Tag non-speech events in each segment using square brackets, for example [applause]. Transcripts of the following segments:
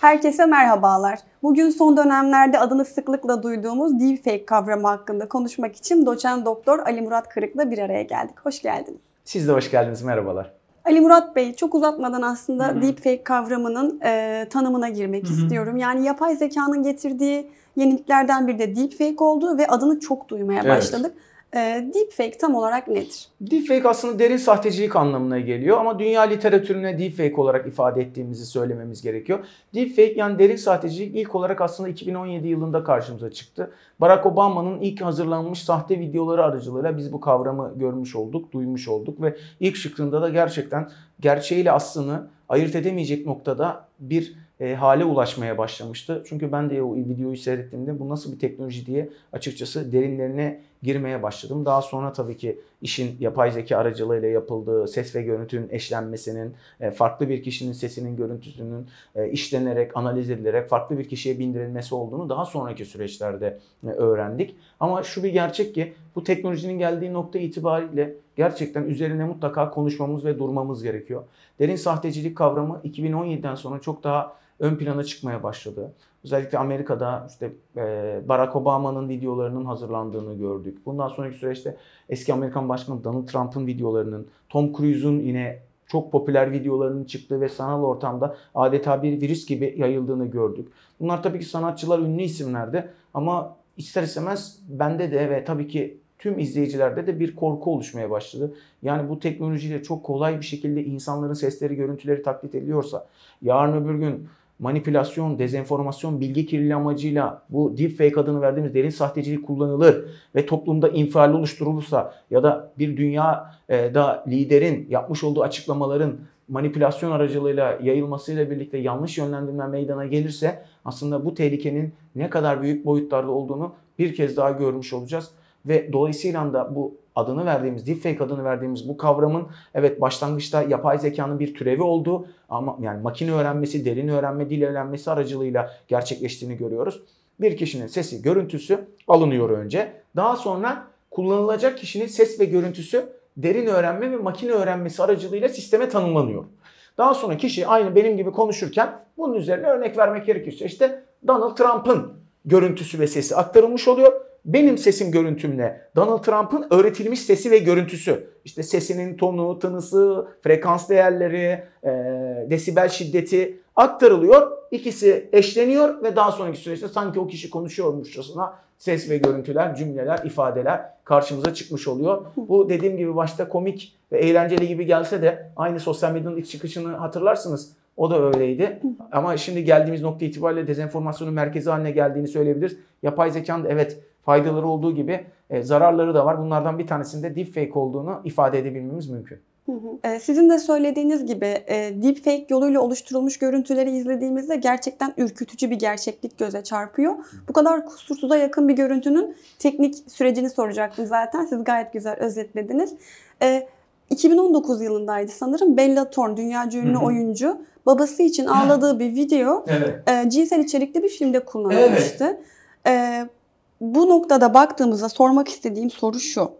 Herkese merhabalar. Bugün son dönemlerde adını sıklıkla duyduğumuz deepfake kavramı hakkında konuşmak için doçent doktor Ali Murat Kırık'la bir araya geldik. Hoş geldiniz. Siz de hoş geldiniz. Merhabalar. Ali Murat Bey çok uzatmadan aslında Hı-hı. deepfake kavramının e, tanımına girmek Hı-hı. istiyorum. Yani yapay zekanın getirdiği yeniliklerden biri de deepfake oldu ve adını çok duymaya evet. başladık. E, deepfake tam olarak nedir? Deepfake aslında derin sahtecilik anlamına geliyor ama dünya literatürüne deepfake olarak ifade ettiğimizi söylememiz gerekiyor. Deepfake yani derin sahtecilik ilk olarak aslında 2017 yılında karşımıza çıktı. Barack Obama'nın ilk hazırlanmış sahte videoları aracılığıyla biz bu kavramı görmüş olduk, duymuş olduk ve ilk şıkkında da gerçekten gerçeğiyle aslını ayırt edemeyecek noktada bir e, hale ulaşmaya başlamıştı. Çünkü ben de o videoyu seyrettiğimde bu nasıl bir teknoloji diye açıkçası derinlerine girmeye başladım. Daha sonra tabii ki işin yapay zeka aracılığıyla yapıldığı ses ve görüntünün eşlenmesinin, e, farklı bir kişinin sesinin görüntüsünün e, işlenerek, analiz edilerek farklı bir kişiye bindirilmesi olduğunu daha sonraki süreçlerde e, öğrendik. Ama şu bir gerçek ki bu teknolojinin geldiği nokta itibariyle gerçekten üzerine mutlaka konuşmamız ve durmamız gerekiyor. Derin sahtecilik kavramı 2017'den sonra çok daha ön plana çıkmaya başladı. Özellikle Amerika'da işte e, Barack Obama'nın videolarının hazırlandığını gördük. Bundan sonraki süreçte eski Amerikan Başkanı Donald Trump'ın videolarının, Tom Cruise'un yine çok popüler videolarının çıktığı ve sanal ortamda adeta bir virüs gibi yayıldığını gördük. Bunlar tabii ki sanatçılar, ünlü isimlerdi ama ister istemez bende de ve tabii ki tüm izleyicilerde de bir korku oluşmaya başladı. Yani bu teknolojiyle çok kolay bir şekilde insanların sesleri, görüntüleri taklit ediliyorsa, yarın öbür gün manipülasyon, dezenformasyon, bilgi kirliliği amacıyla bu deepfake adını verdiğimiz derin sahtecilik kullanılır ve toplumda infial oluşturulursa ya da bir dünyada liderin yapmış olduğu açıklamaların manipülasyon aracılığıyla yayılmasıyla birlikte yanlış yönlendirme meydana gelirse aslında bu tehlikenin ne kadar büyük boyutlarda olduğunu bir kez daha görmüş olacağız. Ve dolayısıyla da bu adını verdiğimiz, deepfake adını verdiğimiz bu kavramın evet başlangıçta yapay zekanın bir türevi olduğu ama yani makine öğrenmesi, derin öğrenme, dil öğrenmesi aracılığıyla gerçekleştiğini görüyoruz. Bir kişinin sesi, görüntüsü alınıyor önce. Daha sonra kullanılacak kişinin ses ve görüntüsü derin öğrenme ve makine öğrenmesi aracılığıyla sisteme tanımlanıyor. Daha sonra kişi aynı benim gibi konuşurken bunun üzerine örnek vermek gerekirse işte Donald Trump'ın görüntüsü ve sesi aktarılmış oluyor benim sesim görüntümle Donald Trump'ın öğretilmiş sesi ve görüntüsü işte sesinin tonu, tınısı, frekans değerleri, e, desibel şiddeti aktarılıyor. İkisi eşleniyor ve daha sonraki süreçte sanki o kişi konuşuyormuşçasına ses ve görüntüler, cümleler, ifadeler karşımıza çıkmış oluyor. Bu dediğim gibi başta komik ve eğlenceli gibi gelse de aynı sosyal medyanın ilk çıkışını hatırlarsınız. O da öyleydi. Ama şimdi geldiğimiz nokta itibariyle dezenformasyonun merkezi haline geldiğini söyleyebiliriz. Yapay zekanın evet faydaları olduğu gibi e, zararları da var. Bunlardan bir tanesinde deepfake olduğunu ifade edebilmemiz mümkün. E, sizin de söylediğiniz gibi e, deepfake yoluyla oluşturulmuş görüntüleri izlediğimizde gerçekten ürkütücü bir gerçeklik göze çarpıyor. Bu kadar kusursuza yakın bir görüntünün teknik sürecini soracaktım zaten. Siz gayet güzel özetlediniz. 2019 yılındaydı sanırım. Bella Thorne, dünya ünlü oyuncu. Babası için ağladığı bir video evet. cinsel içerikli bir filmde kullanılmıştı. Evet bu noktada baktığımızda sormak istediğim soru şu.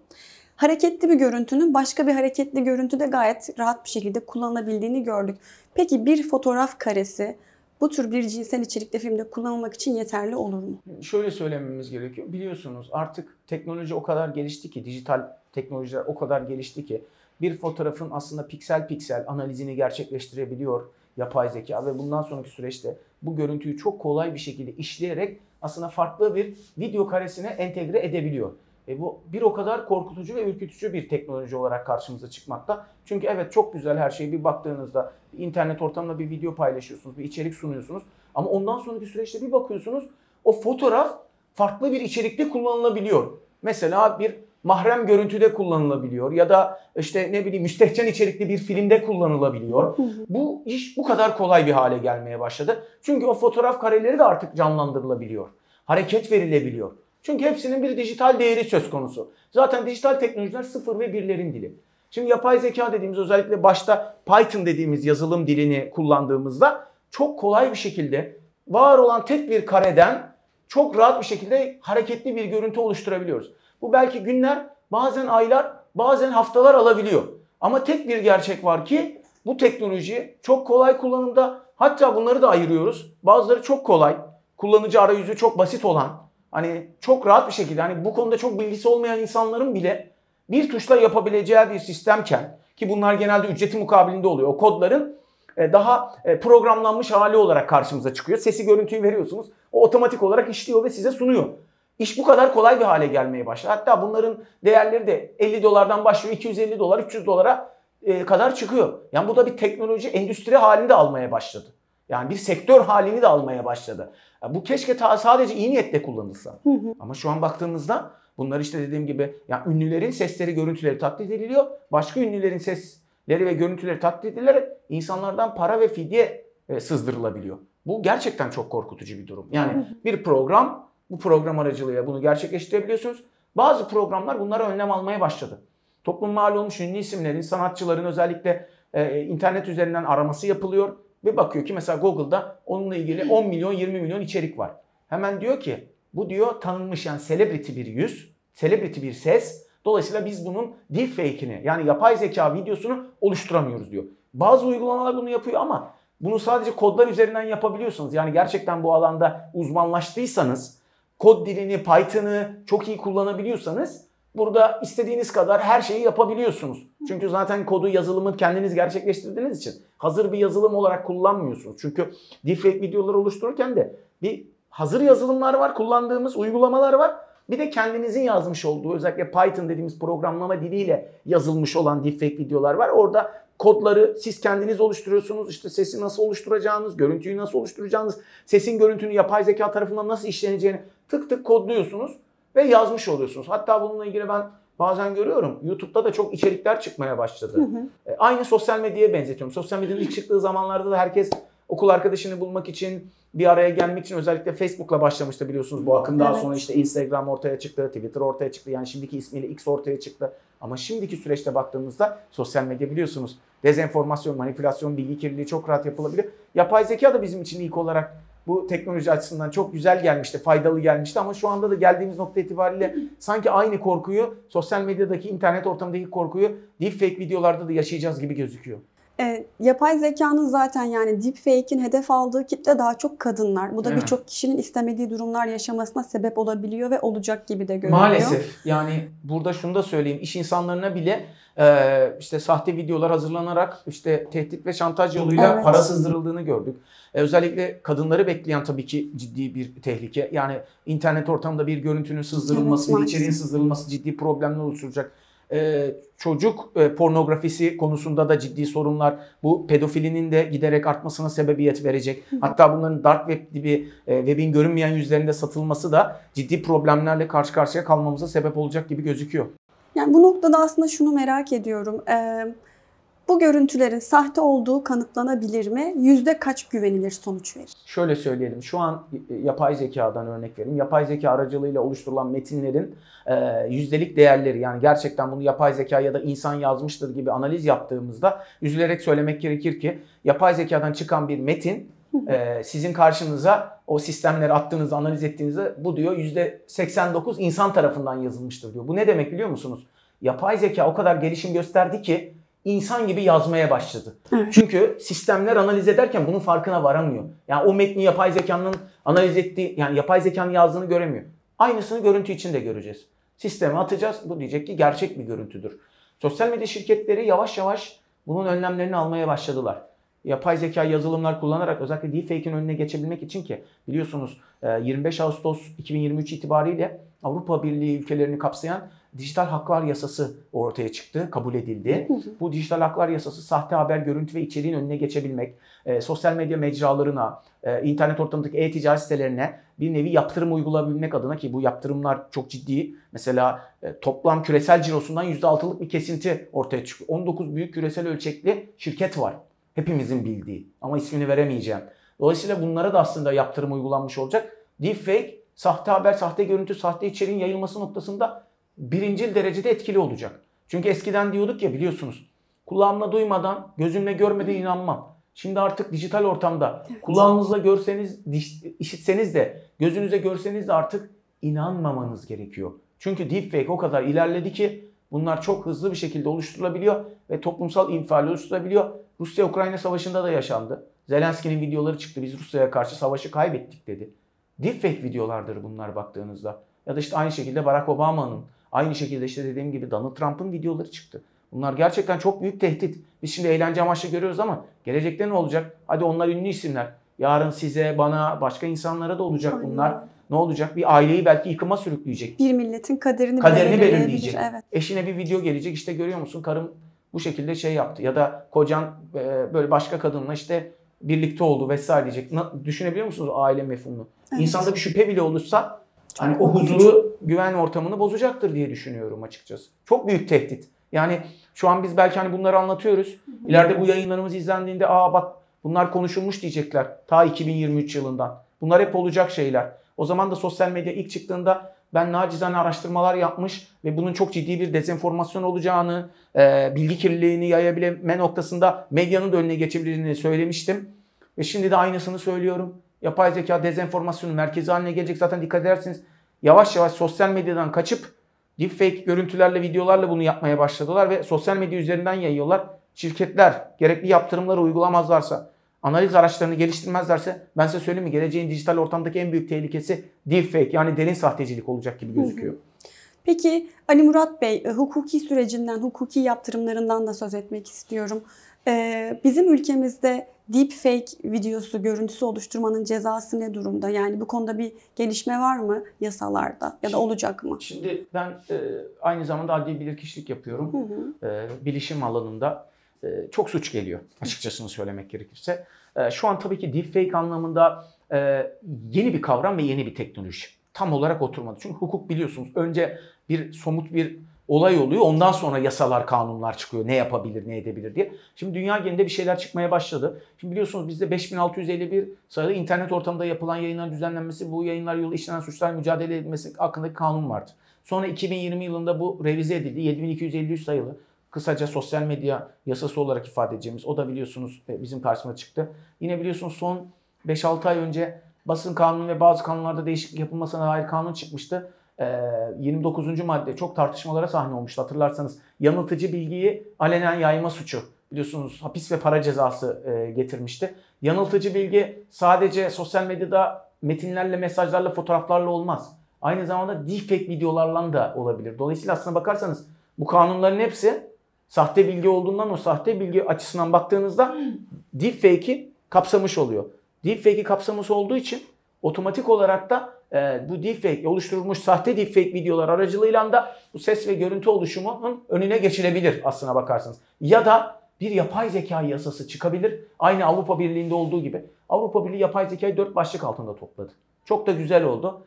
Hareketli bir görüntünün başka bir hareketli görüntüde gayet rahat bir şekilde kullanılabildiğini gördük. Peki bir fotoğraf karesi bu tür bir cinsel içerikli filmde kullanılmak için yeterli olur mu? Şöyle söylememiz gerekiyor. Biliyorsunuz artık teknoloji o kadar gelişti ki, dijital teknolojiler o kadar gelişti ki bir fotoğrafın aslında piksel piksel analizini gerçekleştirebiliyor yapay zeka ve bundan sonraki süreçte bu görüntüyü çok kolay bir şekilde işleyerek aslında farklı bir video karesine entegre edebiliyor. E bu bir o kadar korkutucu ve ürkütücü bir teknoloji olarak karşımıza çıkmakta. Çünkü evet çok güzel her şey bir baktığınızda internet ortamında bir video paylaşıyorsunuz, bir içerik sunuyorsunuz. Ama ondan sonraki süreçte bir bakıyorsunuz o fotoğraf farklı bir içerikte kullanılabiliyor. Mesela bir mahrem görüntüde kullanılabiliyor ya da işte ne bileyim müstehcen içerikli bir filmde kullanılabiliyor. Bu iş bu kadar kolay bir hale gelmeye başladı. Çünkü o fotoğraf kareleri de artık canlandırılabiliyor. Hareket verilebiliyor. Çünkü hepsinin bir dijital değeri söz konusu. Zaten dijital teknolojiler sıfır ve birlerin dili. Şimdi yapay zeka dediğimiz özellikle başta Python dediğimiz yazılım dilini kullandığımızda çok kolay bir şekilde var olan tek bir kareden çok rahat bir şekilde hareketli bir görüntü oluşturabiliyoruz. Bu belki günler, bazen aylar, bazen haftalar alabiliyor. Ama tek bir gerçek var ki bu teknoloji çok kolay kullanımda Hatta bunları da ayırıyoruz. Bazıları çok kolay, kullanıcı arayüzü çok basit olan, hani çok rahat bir şekilde hani bu konuda çok bilgisi olmayan insanların bile bir tuşla yapabileceği bir sistemken ki bunlar genelde ücreti mukabilinde oluyor. O kodların e, daha e, programlanmış hali olarak karşımıza çıkıyor. Sesi görüntüyü veriyorsunuz. O otomatik olarak işliyor ve size sunuyor. İş bu kadar kolay bir hale gelmeye başladı. Hatta bunların değerleri de 50 dolardan başlıyor 250 dolar 300 dolara e, kadar çıkıyor. Yani bu da bir teknoloji endüstri halinde almaya başladı. Yani bir sektör halini de almaya başladı. Ya bu keşke ta sadece iyi niyetle kullanılsa. Hı hı. Ama şu an baktığımızda bunlar işte dediğim gibi yani ünlülerin sesleri, görüntüleri taklit ediliyor. Başka ünlülerin sesleri ve görüntüleri taklit edilerek insanlardan para ve fidye e, sızdırılabiliyor. Bu gerçekten çok korkutucu bir durum. Yani bir program, bu program aracılığıyla bunu gerçekleştirebiliyorsunuz. Bazı programlar bunlara önlem almaya başladı. Toplum mal olmuş ünlü isimlerin, sanatçıların özellikle e, internet üzerinden araması yapılıyor. Ve bakıyor ki mesela Google'da onunla ilgili 10 milyon 20 milyon içerik var. Hemen diyor ki bu diyor tanınmış yani celebrity bir yüz, celebrity bir ses. Dolayısıyla biz bunun deepfake'ini yani yapay zeka videosunu oluşturamıyoruz diyor. Bazı uygulamalar bunu yapıyor ama bunu sadece kodlar üzerinden yapabiliyorsunuz. Yani gerçekten bu alanda uzmanlaştıysanız, kod dilini, Python'ı çok iyi kullanabiliyorsanız burada istediğiniz kadar her şeyi yapabiliyorsunuz. Çünkü zaten kodu, yazılımı kendiniz gerçekleştirdiğiniz için hazır bir yazılım olarak kullanmıyorsunuz. Çünkü deepfake videoları oluştururken de bir hazır yazılımlar var, kullandığımız uygulamalar var. Bir de kendinizin yazmış olduğu özellikle Python dediğimiz programlama diliyle yazılmış olan deepfake videolar var. Orada kodları siz kendiniz oluşturuyorsunuz. İşte sesi nasıl oluşturacağınız, görüntüyü nasıl oluşturacağınız, sesin görüntünün yapay zeka tarafından nasıl işleneceğini tık tık kodluyorsunuz ve yazmış oluyorsunuz. Hatta bununla ilgili ben bazen görüyorum. YouTube'da da çok içerikler çıkmaya başladı. E, Aynı sosyal medyaya benzetiyorum. Sosyal medyanın ilk çıktığı zamanlarda da herkes okul arkadaşını bulmak için bir araya gelmek için özellikle Facebook'la başlamıştı biliyorsunuz bu akım. Daha Evet. sonra işte Instagram ortaya çıktı, Twitter ortaya çıktı. Yani şimdiki ismiyle X ortaya çıktı. Ama şimdiki süreçte baktığımızda sosyal medya biliyorsunuz dezenformasyon, manipülasyon, bilgi kirliliği çok rahat yapılabilir. Yapay zeka da bizim için ilk olarak bu teknoloji açısından çok güzel gelmişti, faydalı gelmişti ama şu anda da geldiğimiz nokta itibariyle sanki aynı korkuyu sosyal medyadaki, internet ortamındaki korkuyu deepfake videolarda da yaşayacağız gibi gözüküyor. E, yapay zekanın zaten yani deepfake'in hedef aldığı kitle daha çok kadınlar. Bu da Evet. birçok kişinin istemediği durumlar yaşamasına sebep olabiliyor ve olacak gibi de görünüyor. Maalesef yani burada şunu da söyleyeyim iş insanlarına bile e, işte sahte videolar hazırlanarak işte tehdit ve şantaj yoluyla Evet. para sızdırıldığını gördük. E, özellikle kadınları bekleyen tabii ki ciddi bir tehlike. Yani internet ortamında bir görüntünün sızdırılması, Evet, bir içeriğin sızdırılması ciddi problemler oluşturacak. E, çocuk e, pornografisi konusunda da ciddi sorunlar. Bu pedofilinin de giderek artmasına sebebiyet verecek. Hatta bunların dark web gibi e, webin görünmeyen yüzlerinde satılması da ciddi problemlerle karşı karşıya kalmamıza sebep olacak gibi gözüküyor. Yani bu noktada aslında şunu merak ediyorum. Ee, bu görüntülerin sahte olduğu kanıtlanabilir mi? Yüzde kaç güvenilir sonuç verir? Şöyle söyleyelim. Şu an e, yapay zekadan örnek vereyim. Yapay zeka aracılığıyla oluşturulan metinlerin e, yüzdelik değerleri yani gerçekten bunu yapay zeka ya da insan yazmıştır gibi analiz yaptığımızda üzülerek söylemek gerekir ki yapay zekadan çıkan bir metin e, sizin karşınıza o sistemleri attığınızda analiz ettiğinizde bu diyor %89 insan tarafından yazılmıştır diyor. Bu ne demek biliyor musunuz? Yapay zeka o kadar gelişim gösterdi ki insan gibi yazmaya başladı. Evet. Çünkü sistemler analiz ederken bunun farkına varamıyor. Yani o metni yapay zekanın analiz ettiği, yani yapay zekanın yazdığını göremiyor. Aynısını görüntü için de göreceğiz. Sisteme atacağız. Bu diyecek ki gerçek bir görüntüdür. Sosyal medya şirketleri yavaş yavaş bunun önlemlerini almaya başladılar. Yapay zeka yazılımlar kullanarak özellikle deepfake'in önüne geçebilmek için ki biliyorsunuz e, 25 Ağustos 2023 itibariyle Avrupa Birliği ülkelerini kapsayan dijital haklar yasası ortaya çıktı, kabul edildi. Bu dijital haklar yasası sahte haber, görüntü ve içeriğin önüne geçebilmek, e, sosyal medya mecralarına, e, internet ortamındaki e-ticaret sitelerine bir nevi yaptırım uygulayabilmek adına ki bu yaptırımlar çok ciddi. Mesela e, toplam küresel cirosundan %6'lık bir kesinti ortaya çıkıyor. 19 büyük küresel ölçekli şirket var. Hepimizin bildiği ama ismini veremeyeceğim. Dolayısıyla bunlara da aslında yaptırım uygulanmış olacak. Deepfake, sahte haber, sahte görüntü, sahte içeriğin yayılması noktasında birincil derecede etkili olacak. Çünkü eskiden diyorduk ya biliyorsunuz kulağımla duymadan, gözümle görmeden inanmam. Şimdi artık dijital ortamda kulağınızla görseniz, işitseniz de gözünüze görseniz de artık inanmamanız gerekiyor. Çünkü deepfake o kadar ilerledi ki bunlar çok hızlı bir şekilde oluşturulabiliyor ve toplumsal infial oluşturulabiliyor. Rusya-Ukrayna savaşında da yaşandı. Zelenski'nin videoları çıktı. Biz Rusya'ya karşı savaşı kaybettik dedi. Deepfake videolardır bunlar baktığınızda. Ya da işte aynı şekilde Barack Obama'nın, aynı şekilde işte dediğim gibi Donald Trump'ın videoları çıktı. Bunlar gerçekten çok büyük tehdit. Biz şimdi eğlence amaçlı görüyoruz ama gelecekte ne olacak? Hadi onlar ünlü isimler. Yarın size, bana, başka insanlara da olacak Aynen. bunlar. Ne olacak? Bir aileyi belki yıkıma sürükleyecek. Bir milletin kaderini, Kaderini belirleyecek. Evet. Eşine bir video gelecek işte görüyor musun karım bu şekilde şey yaptı. Ya da kocan e, böyle başka kadınla işte birlikte oldu vesaire diyecek. Düşünebiliyor musunuz aile mefhumunu? Evet. İnsanda bir şüphe bile olursa Çok hani o huzuru, güven ortamını bozacaktır diye düşünüyorum açıkçası. Çok büyük tehdit. Yani şu an biz belki hani bunları anlatıyoruz. İleride bu yayınlarımız izlendiğinde aa bak bunlar konuşulmuş diyecekler. Ta 2023 yılından. Bunlar hep olacak şeyler. O zaman da sosyal medya ilk çıktığında ben nacizane araştırmalar yapmış ve bunun çok ciddi bir dezenformasyon olacağını, e, bilgi kirliliğini yayabilme noktasında medyanın da önüne geçebileceğini söylemiştim. Ve şimdi de aynısını söylüyorum. Yapay zeka dezenformasyonun merkezi haline gelecek. Zaten dikkat ederseniz yavaş yavaş sosyal medyadan kaçıp deepfake görüntülerle, videolarla bunu yapmaya başladılar ve sosyal medya üzerinden yayıyorlar. Şirketler gerekli yaptırımları uygulamazlarsa, analiz araçlarını geliştirmezlerse ben size söyleyeyim mi geleceğin dijital ortamdaki en büyük tehlikesi deepfake yani derin sahtecilik olacak gibi gözüküyor. Peki Ali Murat Bey, e, hukuki sürecinden, hukuki yaptırımlarından da söz etmek istiyorum. Ee, bizim ülkemizde deepfake videosu, görüntüsü oluşturmanın cezası ne durumda? Yani bu konuda bir gelişme var mı yasalarda ya da olacak mı? Şimdi ben e, aynı zamanda adli bilirkişilik yapıyorum. Hı hı. e, bilişim alanında e, çok suç geliyor açıkçasını söylemek gerekirse. E, şu an tabii ki deepfake anlamında e, yeni bir kavram ve yeni bir teknoloji. Tam olarak oturmadı. Çünkü hukuk biliyorsunuz önce bir somut bir olay oluyor. Ondan sonra yasalar, kanunlar çıkıyor. Ne yapabilir, ne edebilir diye. Şimdi dünya genelinde bir şeyler çıkmaya başladı. Şimdi biliyorsunuz bizde 5651 sayılı internet ortamında yapılan yayınların düzenlenmesi, bu yayınlar yolu işlenen suçlar mücadele edilmesi hakkındaki kanun vardı. Sonra 2020 yılında bu revize edildi. 7253 sayılı kısaca sosyal medya yasası olarak ifade edeceğimiz o da biliyorsunuz e, bizim karşımıza çıktı. Yine biliyorsunuz son 5-6 ay önce basın kanunu ve bazı kanunlarda değişiklik yapılmasına dair kanun çıkmıştı. Ee, 29. madde çok tartışmalara sahne olmuştu hatırlarsanız. Yanıltıcı bilgiyi alenen yayma suçu biliyorsunuz hapis ve para cezası e, getirmişti. Yanıltıcı bilgi sadece sosyal medyada metinlerle, mesajlarla, fotoğraflarla olmaz. Aynı zamanda deepfake videolarla da olabilir. Dolayısıyla aslına bakarsanız bu kanunların hepsi sahte bilgi olduğundan o sahte bilgi açısından baktığınızda deepfake'i kapsamış oluyor. Deepfake'i kapsamış olduğu için otomatik olarak da e, bu deepfake oluşturulmuş sahte deepfake videolar aracılığıyla da bu ses ve görüntü oluşumunun önüne geçilebilir aslına bakarsanız. Ya da bir yapay zeka yasası çıkabilir. Aynı Avrupa Birliği'nde olduğu gibi. Avrupa Birliği yapay zekayı dört başlık altında topladı. Çok da güzel oldu.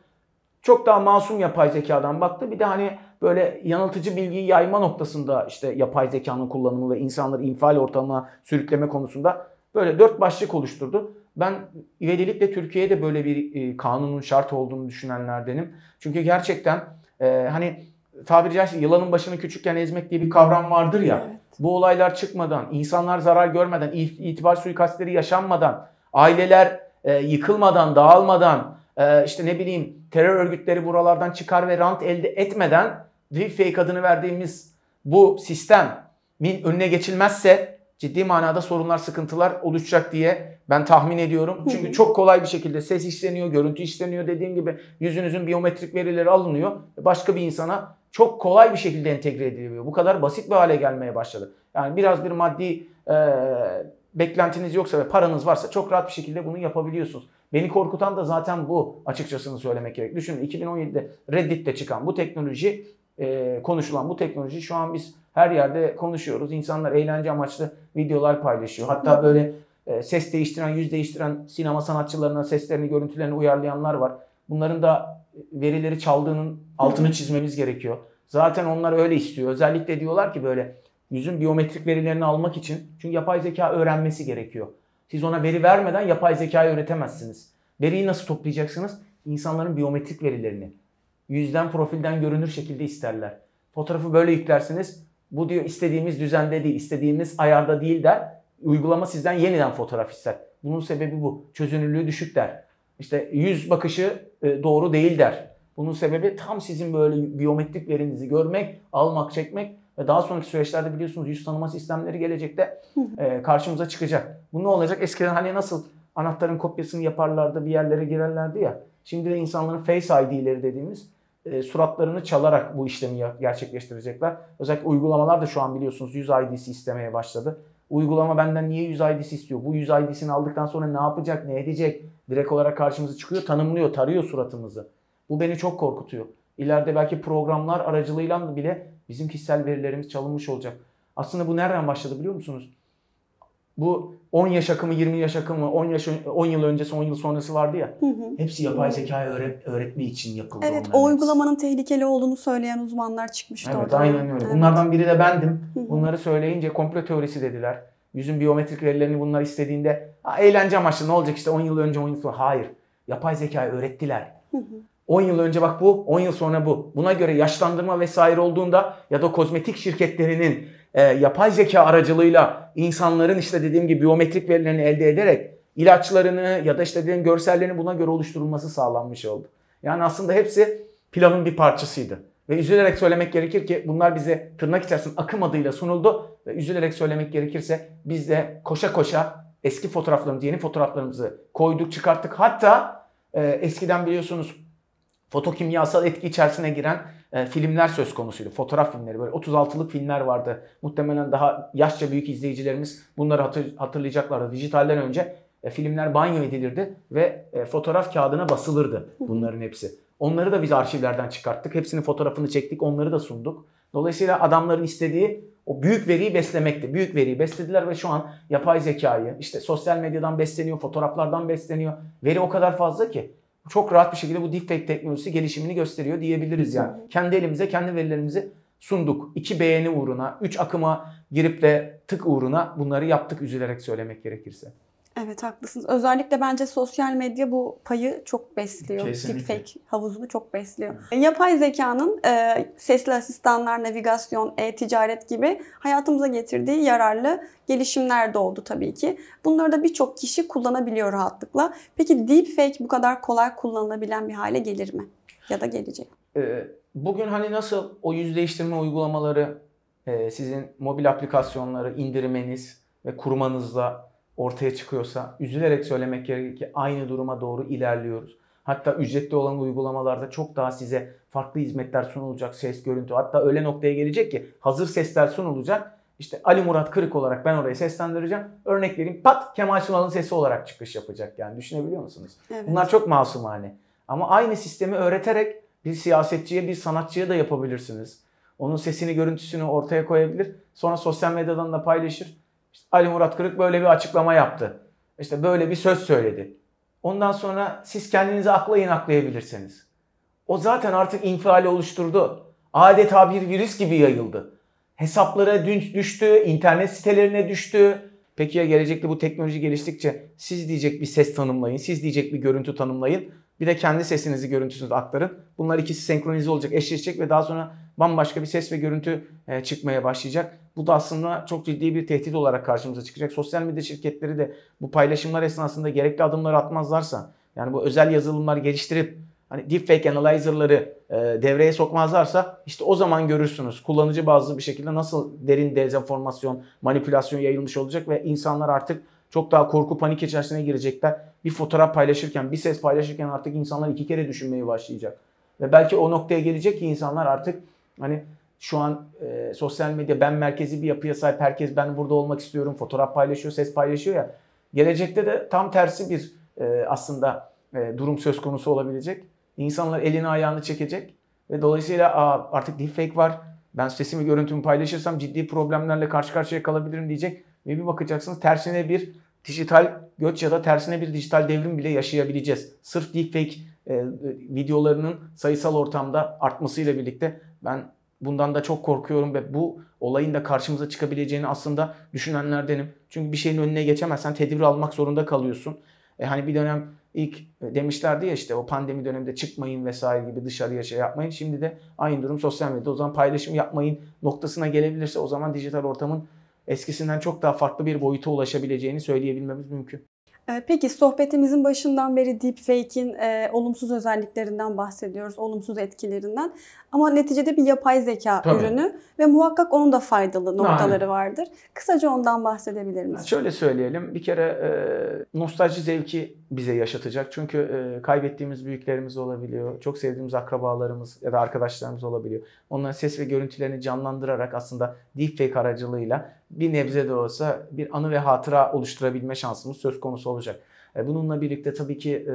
Çok daha masum yapay zekadan baktı. Bir de hani böyle yanıltıcı bilgiyi yayma noktasında işte yapay zekanın kullanımı ve insanları infial ortamına sürükleme konusunda böyle dört başlık oluşturdu. Ben ivedilikle Türkiye'de böyle bir e, kanunun şart olduğunu düşünenlerdenim. Çünkü gerçekten e, hani tabiri caizse yılanın başını küçükken ezmek diye bir kavram vardır ya. Evet. Bu olaylar çıkmadan, insanlar zarar görmeden, it- itibar suikastleri yaşanmadan, aileler e, yıkılmadan, dağılmadan, e, işte ne bileyim terör örgütleri buralardan çıkar ve rant elde etmeden deepfake adını verdiğimiz bu sistemin önüne geçilmezse ciddi manada sorunlar, sıkıntılar oluşacak diye ben tahmin ediyorum. Çünkü çok kolay bir şekilde ses işleniyor, görüntü işleniyor. Dediğim gibi yüzünüzün biyometrik verileri alınıyor. Başka bir insana çok kolay bir şekilde entegre ediliyor. Bu kadar basit bir hale gelmeye başladı. Yani biraz bir maddi e, beklentiniz yoksa ve paranız varsa çok rahat bir şekilde bunu yapabiliyorsunuz. Beni korkutan da zaten bu açıkçasını söylemek gerek. Düşünün 2017'de Reddit'te çıkan bu teknoloji e, konuşulan bu teknoloji şu an biz her yerde konuşuyoruz. İnsanlar eğlence amaçlı videolar paylaşıyor. Hatta böyle e, ses değiştiren, yüz değiştiren sinema sanatçılarına seslerini, görüntülerini uyarlayanlar var. Bunların da verileri çaldığının altını çizmemiz gerekiyor. Zaten onlar öyle istiyor. Özellikle diyorlar ki böyle yüzün biyometrik verilerini almak için çünkü yapay zeka öğrenmesi gerekiyor. Siz ona veri vermeden yapay zekayı öğretemezsiniz. Veriyi nasıl toplayacaksınız? İnsanların biyometrik verilerini. Yüzden profilden görünür şekilde isterler. Fotoğrafı böyle yüklersiniz. Bu diyor istediğimiz düzende değil, istediğimiz ayarda değil der. Uygulama sizden yeniden fotoğraf ister. Bunun sebebi bu. Çözünürlüğü düşük der. İşte yüz bakışı e, doğru değil der. Bunun sebebi tam sizin böyle biyometrik verinizi görmek, almak, çekmek Ve daha sonraki süreçlerde biliyorsunuz yüz tanıma sistemleri gelecekte e, karşımıza çıkacak. Bu ne olacak? Eskiden hani nasıl anahtarın kopyasını yaparlardı bir yerlere girerlerdi ya. Şimdi de insanların Face ID'leri dediğimiz e, suratlarını çalarak bu işlemi gerçekleştirecekler. Özellikle uygulamalar da şu an biliyorsunuz yüz ID'si istemeye başladı. Uygulama benden niye yüz ID'si istiyor? Bu yüz ID'sini aldıktan sonra ne yapacak, ne edecek? Direkt olarak karşımıza çıkıyor, tanımlıyor, tarıyor suratımızı. Bu beni çok korkutuyor. İleride belki programlar aracılığıyla bile bizim kişisel verilerimiz çalınmış olacak. Aslında bu nereden başladı biliyor musunuz? Bu 10 yaş akımı, 20 yaş akımı, 10 yaş 10 yıl öncesi, 10 yıl sonrası vardı ya. Hı hı. Hepsi yapay zekayı öğret, öğretme için yapıldı. Evet, o hepsi. uygulamanın tehlikeli olduğunu söyleyen uzmanlar çıkmıştı Evet ortaya. aynen öyle. Evet. Bunlardan biri de bendim. Hı hı. Bunları söyleyince komplo teorisi dediler. Yüzün biyometrik verilerini bunlar istediğinde "Ha, eğlence amaçlı ne olacak işte 10 yıl önce 10 yıl sonra. Hayır. Yapay zekayı öğrettiler. Hı hı. 10 yıl önce bak bu, 10 yıl sonra bu. Buna göre yaşlandırma vesaire olduğunda ya da kozmetik şirketlerinin e, yapay zeka aracılığıyla insanların işte dediğim gibi biyometrik verilerini elde ederek ilaçlarını ya da işte dediğim görsellerini buna göre oluşturulması sağlanmış oldu. Yani aslında hepsi planın bir parçasıydı. Ve üzülerek söylemek gerekir ki bunlar bize tırnak içerisinde akım adıyla sunuldu. Ve üzülerek söylemek gerekirse biz de koşa koşa eski fotoğraflarımızı, yeni fotoğraflarımızı koyduk, çıkarttık. Hatta e, eskiden biliyorsunuz fotokimyasal etki içerisine giren e, filmler söz konusuydu. Fotoğraf filmleri böyle 36'lık filmler vardı. Muhtemelen daha yaşça büyük izleyicilerimiz bunları hatır, hatırlayacaklardı. Dijitalden önce e, filmler banyo edilirdi ve e, fotoğraf kağıdına basılırdı bunların hepsi. Onları da biz arşivlerden çıkarttık. Hepsinin fotoğrafını çektik, onları da sunduk. Dolayısıyla adamların istediği o büyük veriyi beslemekti. Büyük veriyi beslediler ve şu an yapay zekayı, işte sosyal medyadan besleniyor, fotoğraflardan besleniyor. Veri o kadar fazla ki çok rahat bir şekilde bu deepfake teknolojisi gelişimini gösteriyor diyebiliriz yani. Kendi elimize kendi verilerimizi sunduk. İki beğeni uğruna, üç akıma girip de tık uğruna bunları yaptık üzülerek söylemek gerekirse. Evet haklısınız. Özellikle bence sosyal medya bu payı çok besliyor. Kesinlikle. Deepfake havuzunu çok besliyor. Yapay zekanın e, sesli asistanlar, navigasyon, e-ticaret gibi hayatımıza getirdiği yararlı gelişimler de oldu tabii ki. Bunları da birçok kişi kullanabiliyor rahatlıkla. Peki deepfake bu kadar kolay kullanılabilen bir hale gelir mi? Ya da gelecek. Ee, Bugün hani nasıl o yüz değiştirme uygulamaları e, sizin mobil aplikasyonları indirmeniz ve kurmanızla ortaya çıkıyorsa üzülerek söylemek gerekir ki aynı duruma doğru ilerliyoruz. Hatta ücretli olan uygulamalarda çok daha size farklı hizmetler sunulacak. Ses, görüntü. Hatta öyle noktaya gelecek ki hazır sesler sunulacak. İşte Ali Murat Kırık olarak ben orayı seslendireceğim. Örnek vereyim pat Kemal Sunal'ın sesi olarak çıkış yapacak yani düşünebiliyor musunuz? Evet. Bunlar çok masumane. Ama aynı sistemi öğreterek bir siyasetçiye, bir sanatçıya da yapabilirsiniz. Onun sesini, görüntüsünü ortaya koyabilir. Sonra sosyal medyadan da paylaşır. İşte Ali Murat Kırık böyle bir açıklama yaptı. İşte böyle bir söz söyledi. Ondan sonra siz kendinizi aklayın aklayabilirsiniz. O zaten artık infiali oluşturdu. Adeta bir virüs gibi yayıldı. Hesaplara düştü, internet sitelerine düştü. Peki ya gelecekte bu teknoloji geliştikçe siz diyecek bir ses tanımlayın, siz diyecek bir görüntü tanımlayın. Bir de kendi sesinizi, görüntüsünüzü aktarın. Bunlar ikisi senkronize olacak, eşleşecek ve daha sonra bambaşka bir ses ve görüntü e, çıkmaya başlayacak. Bu da aslında çok ciddi bir tehdit olarak karşımıza çıkacak. Sosyal medya şirketleri de bu paylaşımlar esnasında gerekli adımları atmazlarsa, yani bu özel yazılımlar geliştirip hani deepfake analyzer'ları e, devreye sokmazlarsa işte o zaman görürsünüz kullanıcı bazlı bir şekilde nasıl derin dezenformasyon, manipülasyon yayılmış olacak ve insanlar artık çok daha korku panik içerisine girecekler. Bir fotoğraf paylaşırken, bir ses paylaşırken artık insanlar iki kere düşünmeye başlayacak. Ve belki o noktaya gelecek ki insanlar artık hani şu an e, sosyal medya ben merkezi bir yapıya sahip herkes ben burada olmak istiyorum fotoğraf paylaşıyor, ses paylaşıyor ya. Gelecekte de tam tersi bir e, aslında e, durum söz konusu olabilecek. İnsanlar elini ayağını çekecek ve dolayısıyla Aa, artık deepfake var. Ben sesimi görüntümü paylaşırsam ciddi problemlerle karşı karşıya kalabilirim diyecek. Ve bir bakacaksınız tersine bir dijital göç ya da tersine bir dijital devrim bile yaşayabileceğiz. Sırf deepfake e, videolarının sayısal ortamda artmasıyla birlikte ben bundan da çok korkuyorum ve bu olayın da karşımıza çıkabileceğini aslında düşünenlerdenim. Çünkü bir şeyin önüne geçemezsen tedbir almak zorunda kalıyorsun. E hani bir dönem ilk demişlerdi ya işte o pandemi döneminde çıkmayın vesaire gibi dışarıya şey yapmayın. Şimdi de aynı durum sosyal medyada o zaman paylaşım yapmayın noktasına gelebilirse o zaman dijital ortamın eskisinden çok daha farklı bir boyuta ulaşabileceğini söyleyebilmemiz mümkün. Ee, Peki sohbetimizin başından beri deepfake'in e, olumsuz özelliklerinden bahsediyoruz, olumsuz etkilerinden. Ama neticede bir yapay zeka Tabii. ürünü ve muhakkak onun da faydalı noktaları Aynen. vardır. Kısaca ondan bahsedebilir misiniz? Şöyle söyleyelim. Bir kere e, nostalji zevki bize yaşatacak. Çünkü e, kaybettiğimiz büyüklerimiz olabiliyor. Çok sevdiğimiz akrabalarımız ya da arkadaşlarımız olabiliyor. Onların ses ve görüntülerini canlandırarak aslında deepfake aracılığıyla bir nebze de olsa bir anı ve hatıra oluşturabilme şansımız söz konusu olacak. E, Bununla birlikte tabii ki e,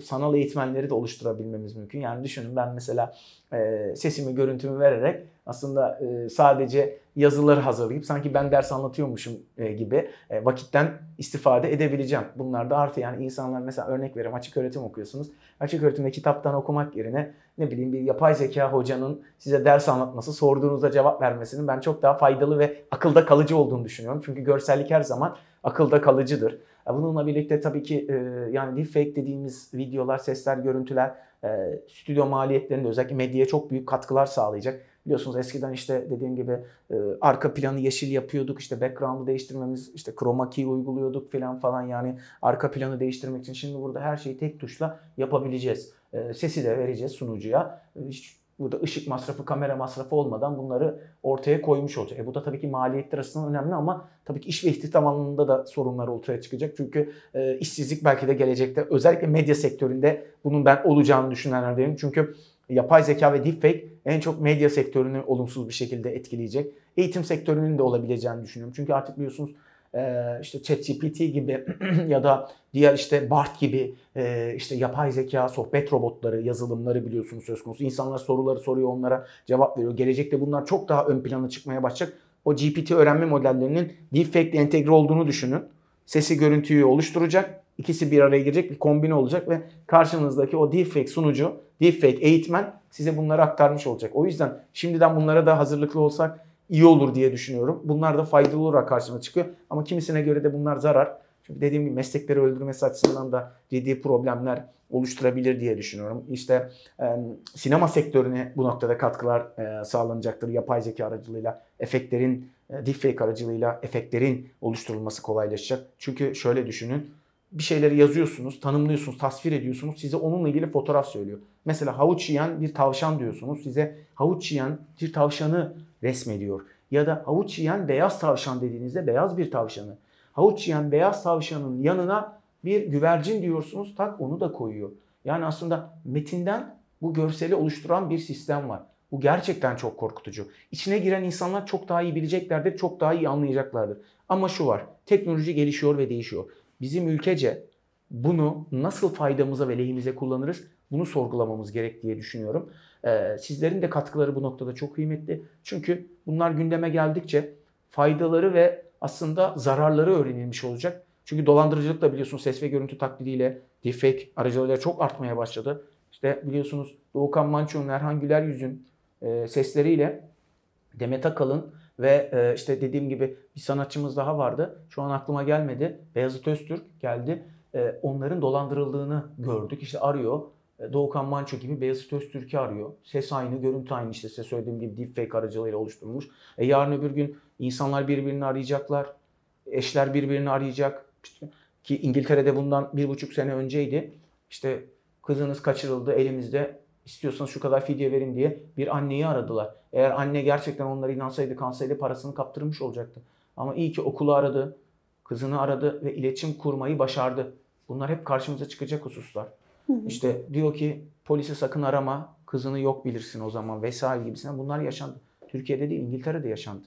sanal eğitmenleri de oluşturabilmemiz mümkün. Yani düşünün ben mesela e, sesimi, görüntümü vererek aslında sadece yazıları hazırlayıp sanki ben ders anlatıyormuşum gibi vakitten istifade edebileceğim. Bunlar da artı yani insanlar mesela örnek veriyorum açık öğretim okuyorsunuz. Açık öğretimde kitaptan okumak yerine ne bileyim bir yapay zeka hocanın size ders anlatması, sorduğunuzda cevap vermesinin ben çok daha faydalı ve akılda kalıcı olduğunu düşünüyorum. Çünkü görsellik her zaman akılda kalıcıdır. E, Bununla birlikte tabii ki e, yani deepfake dediğimiz videolar, sesler, görüntüler e, stüdyo maliyetlerinde özellikle medyaya çok büyük katkılar sağlayacak. Biliyorsunuz eskiden işte dediğim gibi arka planı yeşil yapıyorduk. işte background'u değiştirmemiz, işte chroma key uyguluyorduk falan falan yani arka planı değiştirmek için. Şimdi burada her şeyi tek tuşla yapabileceğiz. Sesi de vereceğiz sunucuya. Burada ışık masrafı, kamera masrafı olmadan bunları ortaya koymuş olacak. E bu da tabii ki maliyetler açısından önemli ama tabii ki iş ve istihdam alanında da sorunlar ortaya çıkacak. Çünkü e, işsizlik belki de gelecekte özellikle medya sektöründe bunun ben olacağını düşünenlerdenim. Çünkü yapay zeka ve deepfake en çok medya sektörünü olumsuz bir şekilde etkileyecek. Eğitim sektörünün de olabileceğini düşünüyorum. Çünkü artık biliyorsunuz işte ChatGPT gibi [clears throat] ya da diğer işte BART gibi e, işte yapay zeka, sohbet robotları, yazılımları biliyorsunuz söz konusu. İnsanlar soruları soruyor, onlara cevap veriyor. Gelecekte bunlar çok daha ön plana çıkmaya başlayacak. O GPT öğrenme modellerinin deepfake ile entegre olduğunu düşünün. Sesi, görüntüyü oluşturacak. İkisi bir araya girecek, bir kombine olacak ve karşınızdaki o deepfake sunucu, deepfake eğitmen size bunları aktarmış olacak. O yüzden şimdiden bunlara da hazırlıklı olsak iyi olur diye düşünüyorum. Bunlar da faydalı olarak karşıma çıkıyor. Ama kimisine göre de bunlar zarar. Çünkü dediğim gibi meslekleri öldürmesi açısından da ciddi problemler oluşturabilir diye düşünüyorum. İşte e, sinema sektörüne bu noktada katkılar e, sağlanacaktır. Yapay zeka aracılığıyla, efektlerin, e, deepfake aracılığıyla efektlerin oluşturulması kolaylaşacak. Çünkü şöyle düşünün. Bir şeyleri yazıyorsunuz, tanımlıyorsunuz, tasvir ediyorsunuz. Size onunla ilgili fotoğraf söylüyor. Mesela havuç yiyen bir tavşan diyorsunuz. Size havuç yiyen bir tavşanı resmediyor. Ya da havuç yiyen beyaz tavşan dediğinizde beyaz bir tavşanı. Havuç yiyen beyaz tavşanın yanına bir güvercin diyorsunuz tak onu da koyuyor. Yani aslında metinden bu görseli oluşturan bir sistem var. Bu gerçekten çok korkutucu. İçine giren insanlar çok daha iyi bileceklerdir, çok daha iyi anlayacaklardır. Ama şu var, teknoloji gelişiyor ve değişiyor. Bizim ülkece bunu nasıl faydamıza ve lehimize kullanırız bunu sorgulamamız gerek diye düşünüyorum. Ee, sizlerin de katkıları bu noktada çok kıymetli. Çünkü bunlar gündeme geldikçe faydaları ve aslında zararları öğrenilmiş olacak. Çünkü dolandırıcılık da biliyorsunuz ses ve görüntü taklidiyle deepfake aracılığıyla çok artmaya başladı. İşte biliyorsunuz Doğukan Manço'nun, Erhan Güler Yüz'ün e, sesleriyle Demet Akalın ve e, işte dediğim gibi bir sanatçımız daha vardı. Şu an aklıma gelmedi. Beyazıt Öztürk geldi. E, onların dolandırıldığını gördük. İşte arıyor. E, Doğukan Manço gibi Beyazıt Öztürk'ü arıyor. Ses aynı, görüntü aynı işte size söylediğim gibi deepfake aracılığıyla oluşturulmuş. E, yarın öbür gün insanlar birbirini arayacaklar. Eşler birbirini arayacak. İşte, ki İngiltere'de bundan bir buçuk sene önceydi. İşte kızınız kaçırıldı elimizde istiyorsanız şu kadar fidye verin diye bir anneyi aradılar. Eğer anne gerçekten onlara inansaydı kansaydı parasını kaptırmış olacaktı. Ama iyi ki okulu aradı, kızını aradı ve iletişim kurmayı başardı. Bunlar hep karşımıza çıkacak hususlar. İşte diyor ki polisi sakın arama, kızını yok bilirsin o zaman vesaire gibisinden bunlar yaşandı. Türkiye'de değil İngiltere'de yaşandı.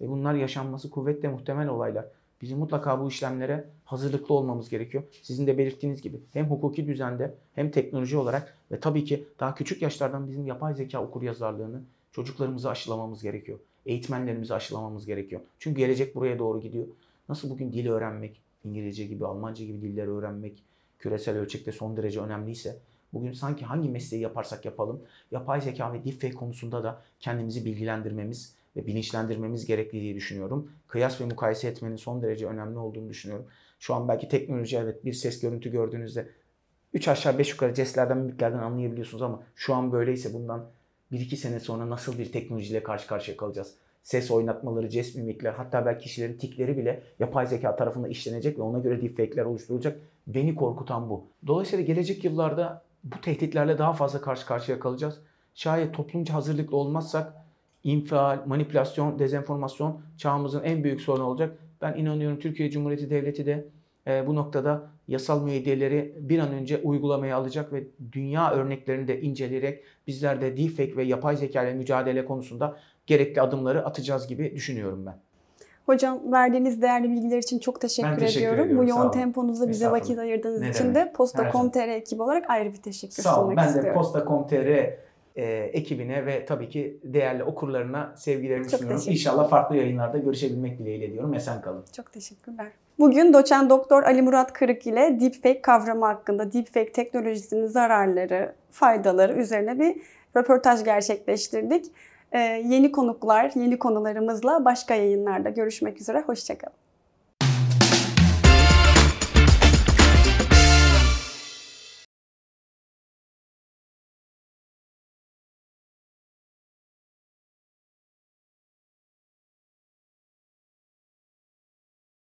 Ve bunlar yaşanması kuvvetle muhtemel olaylar. Bizim mutlaka bu işlemlere hazırlıklı olmamız gerekiyor. Sizin de belirttiğiniz gibi hem hukuki düzende hem teknoloji olarak ve tabii ki daha küçük yaşlardan bizim yapay zeka okur yazarlığını çocuklarımıza aşılamamız gerekiyor. Eğitmenlerimize aşılamamız gerekiyor. Çünkü gelecek buraya doğru gidiyor. Nasıl bugün dil öğrenmek, İngilizce gibi, Almanca gibi dilleri öğrenmek küresel ölçekte son derece önemliyse bugün sanki hangi mesleği yaparsak yapalım yapay zeka ve deepfake konusunda da kendimizi bilgilendirmemiz ve bilinçlendirmemiz gerekli diye düşünüyorum. Kıyas ve mukayese etmenin son derece önemli olduğunu düşünüyorum. Şu an belki teknoloji evet bir ses görüntü gördüğünüzde 3 aşağı 5 yukarı jestlerden mimiklerden anlayabiliyorsunuz ama şu an böyleyse bundan 1-2 sene sonra nasıl bir teknolojiyle karşı karşıya kalacağız? ses oynatmaları, jest mimikler, hatta belki kişilerin tikleri bile yapay zeka tarafından işlenecek ve ona göre deepfake'ler oluşturulacak. Beni korkutan bu. Dolayısıyla gelecek yıllarda bu tehditlerle daha fazla karşı karşıya kalacağız. Şayet toplumca hazırlıklı olmazsak infial, manipülasyon, dezenformasyon çağımızın en büyük sorunu olacak. Ben inanıyorum Türkiye Cumhuriyeti Devleti de e, bu noktada yasal müeyyideleri bir an önce uygulamaya alacak ve dünya örneklerini de inceleyerek bizler de deepfake ve yapay zeka ile mücadele konusunda gerekli adımları atacağız gibi düşünüyorum ben. Hocam verdiğiniz değerli bilgiler için çok teşekkür, Ben teşekkür ediyorum. ediyorum, Bu sağ yoğun temponuzda bize vakit ayırdığınız Ne için demek. de Posta.com.tr ekibi olarak ayrı bir teşekkür Sağ olun. sunmak Ben de istiyorum. Posta.com.tr e, ekibine ve tabii ki değerli okurlarına sevgilerimi Çok sunuyorum. İnşallah farklı yayınlarda görüşebilmek dileğiyle diyorum. Esen kalın. Çok teşekkürler. Bugün doçent doktor Ali Murat Kırık ile deepfake kavramı hakkında deepfake teknolojisinin zararları, faydaları üzerine bir röportaj gerçekleştirdik. Ee, yeni konuklar, yeni konularımızla başka yayınlarda görüşmek üzere. Hoşçakalın.